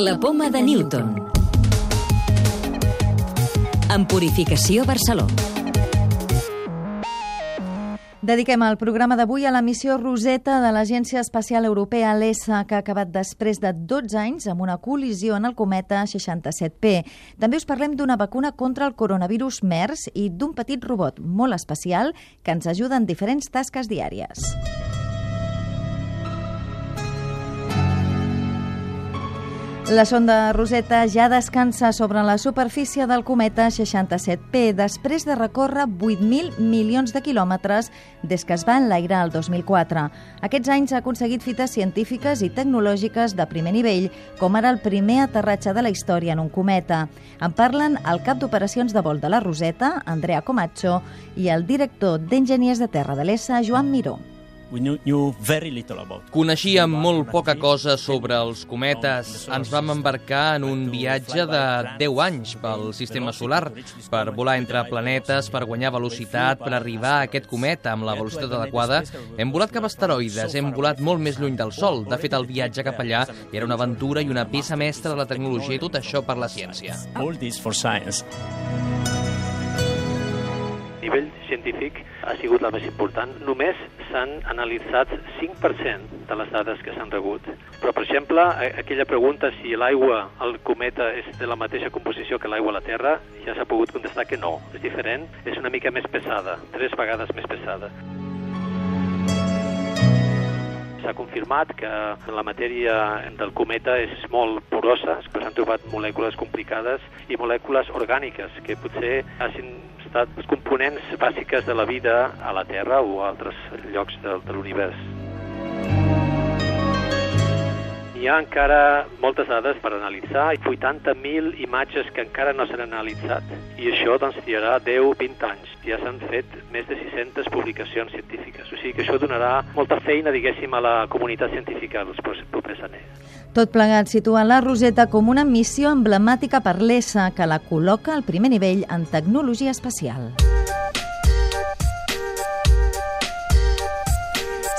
La poma de Newton. En Purificació Barceló. Dediquem el programa d'avui a la missió Roseta de l'Agència Espacial Europea, l'ESA, que ha acabat després de 12 anys amb una col·lisió en el cometa 67P. També us parlem d'una vacuna contra el coronavirus MERS i d'un petit robot molt especial que ens ajuda en diferents tasques diàries. La sonda Rosetta ja descansa sobre la superfície del cometa 67P després de recórrer 8.000 milions de quilòmetres des que es va enlairar el 2004. Aquests anys ha aconseguit fites científiques i tecnològiques de primer nivell, com ara el primer aterratge de la història en un cometa. En parlen el cap d'operacions de vol de la Rosetta, Andrea Comacho, i el director d'Enginyers de Terra de l'ESA, Joan Miró. Coneixíem molt poca cosa sobre els cometes. Ens vam embarcar en un viatge de 10 anys pel sistema solar per volar entre planetes, per guanyar velocitat, per arribar a aquest cometa amb la velocitat adequada. Hem volat cap asteroides, hem volat molt més lluny del Sol. De fet, el viatge cap allà era una aventura i una peça mestra de la tecnologia i tot això per la ciència. All this for science nivell científic ha sigut la més important. Només s'han analitzat 5% de les dades que s'han rebut. Però, per exemple, aquella pregunta si l'aigua al cometa és de la mateixa composició que l'aigua a la Terra, ja s'ha pogut contestar que no. És diferent, és una mica més pesada, tres vegades més pesada. S'ha confirmat que la matèria del cometa és molt porosa, però s'han trobat molècules complicades i molècules orgàniques que potser hagin estat les components bàsiques de la vida a la Terra o a altres llocs de, de l'univers. Hi ha encara moltes dades per analitzar, 80.000 imatges que encara no s'han analitzat, i això doncs triarà 10-20 anys. Ja s'han fet més de 600 publicacions científiques, o sigui que això donarà molta feina, diguéssim, a la comunitat científica els propers anys. Tot plegat situa la Roseta com una missió emblemàtica per l'ESA que la col·loca al primer nivell en tecnologia espacial.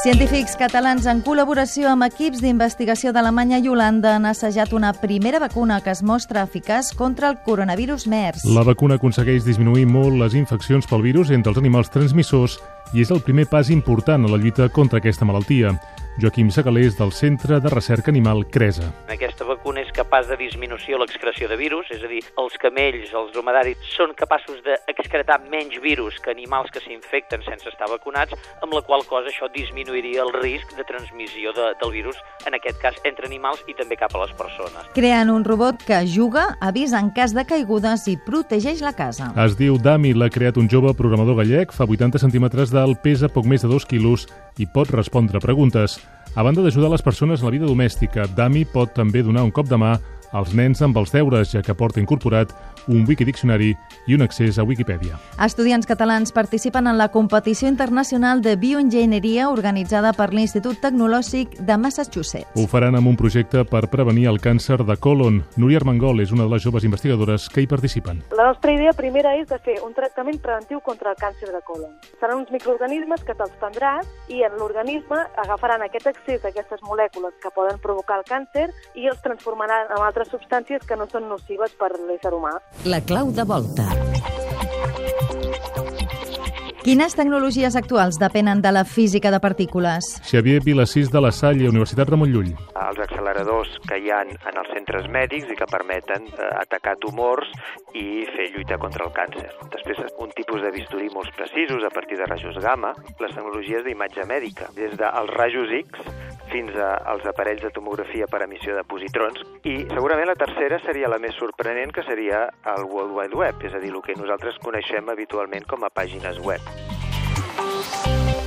Científics catalans en col·laboració amb equips d'investigació d'Alemanya i Holanda han assajat una primera vacuna que es mostra eficaç contra el coronavirus MERS. La vacuna aconsegueix disminuir molt les infeccions pel virus entre els animals transmissors i és el primer pas important a la lluita contra aquesta malaltia. Joaquim Segalés, del Centre de Recerca Animal CRESA. Aquesta vacuna és capaç de disminució l'excreció de virus, és a dir, els camells, els dromedaris, són capaços d'excretar menys virus que animals que s'infecten sense estar vacunats, amb la qual cosa això disminuiria el risc de transmissió de, del virus, en aquest cas entre animals i també cap a les persones. Creant un robot que juga, avisa en cas de caigudes i protegeix la casa. Es diu Dami, l'ha creat un jove programador gallec, fa 80 centímetres d'alt, pesa poc més de 2 quilos i pot respondre preguntes. A banda d'ajudar les persones en la vida domèstica, Dami pot també donar un cop de mà als nens amb els deures, ja que porta incorporat un wikidiccionari i un accés a Wikipedia. Estudiants catalans participen en la competició internacional de bioenginyeria organitzada per l'Institut Tecnològic de Massachusetts. Ho faran amb un projecte per prevenir el càncer de colon. Núria Armengol és una de les joves investigadores que hi participen. La nostra idea primera és de fer un tractament preventiu contra el càncer de colon. Seran uns microorganismes que te'ls prendràs i en l'organisme agafaran aquest accés a aquestes molècules que poden provocar el càncer i els transformaran en altres substàncies que no són nocives per l'ésser humà. La clau de volta. Quines tecnologies actuals depenen de la física de partícules? Xavier Vilassís de la Salle, Universitat Ramon Llull. Els acceleradors que hi han en els centres mèdics i que permeten eh, atacar tumors i fer lluita contra el càncer. Després, un tipus de bisturí molt precisos a partir de rajos gamma, les tecnologies d'imatge mèdica, des dels rajos X fins als aparells de tomografia per emissió de positrons i segurament la tercera seria la més sorprenent que seria el World Wide Web, és a dir, el que nosaltres coneixem habitualment com a pàgines web.